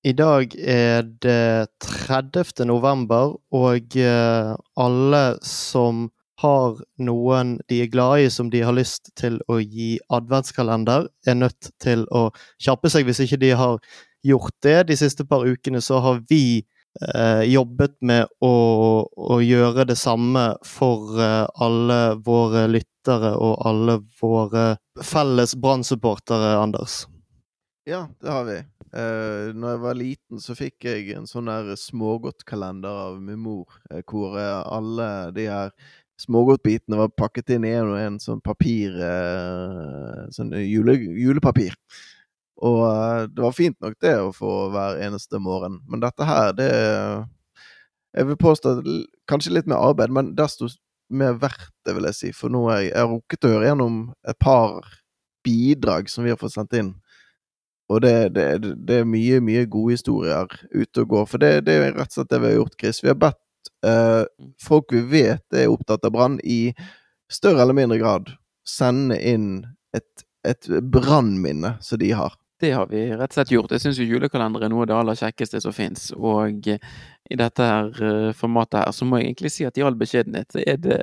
I dag er det 30. november, og eh, alle som har noen de er glad i som de har lyst til å gi adventskalender, er nødt til å kjappe seg. Hvis ikke de har gjort det de siste par ukene, så har vi eh, jobbet med å, å, gjøre det samme for eh, alle våre lyttere og alle våre felles Brann-supportere, Anders. Ja, det har vi. Uh, når jeg var liten, så fikk jeg en sånn der smågodtkalender av min mor, uh, hvor uh, alle de her smågodtbitene var pakket inn i en og en sånn papir uh, Sånn jule, julepapir. Og det var fint nok, det, å få hver eneste morgen. Men dette her, det Jeg vil påstå kanskje litt mer arbeid, men desto mer verdt det, vil jeg si. For nå har jeg, jeg rukket å høre gjennom et par bidrag som vi har fått sendt inn. Og det, det, det, er mye, mye gode historier ute og går. For det, det, er rett og slett det vi har gjort, Chris. Vi har bedt eh, folk vi vet er opptatt av brann, i større eller mindre grad sende inn et, et brannminne som de har. Det har vi rett og slett gjort. Jeg syns julekalender er noe av det aller kjekkeste som fins. Og i dette her uh, formatet her, så må jeg egentlig si at i all beskjedenhet er det,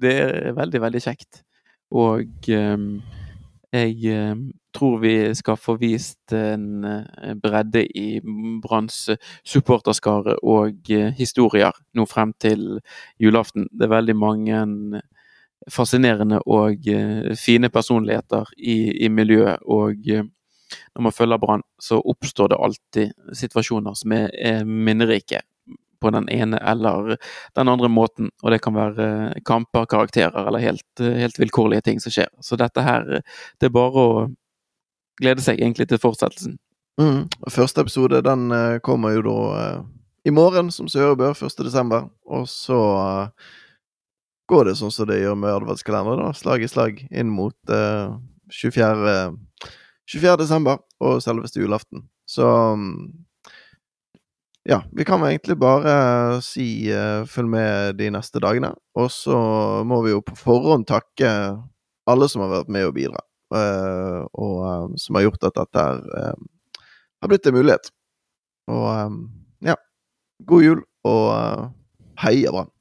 det er veldig, veldig kjekt. Og um, jeg eh, tror vi skal få vist en eh, bredde i Branns supporterskare og eh, historier nå frem til julaften. Det er veldig mange fascinerende og fine personligheter i, i miljøet. Og når man følger Brann, så oppstår det alltid situasjoner som er minnerike på den ene eller den andre måten. Og det kan være kamper, karakterer eller helt, helt vilkårlige ting som skjer. Så dette her, det er bare å glede seg egentlig til fortsettelsen. Mm. Første episode den uh, kommer jo da uh, i morgen, som seg bør, 1. desember. Og så uh, går det sånn som det gjør med adventskalenderen, da. Slag i slag inn mot 24. 24. desember og selveste julaften. Så um, ja, vi kan egentlig bare si uh, følg med de neste dagene. Og så må vi jo på forhånd takke alle som har vært med og bidra, uh, og uh, som har gjort at dette har blitt en mulighet. Og ja, god jul, og heia Brann!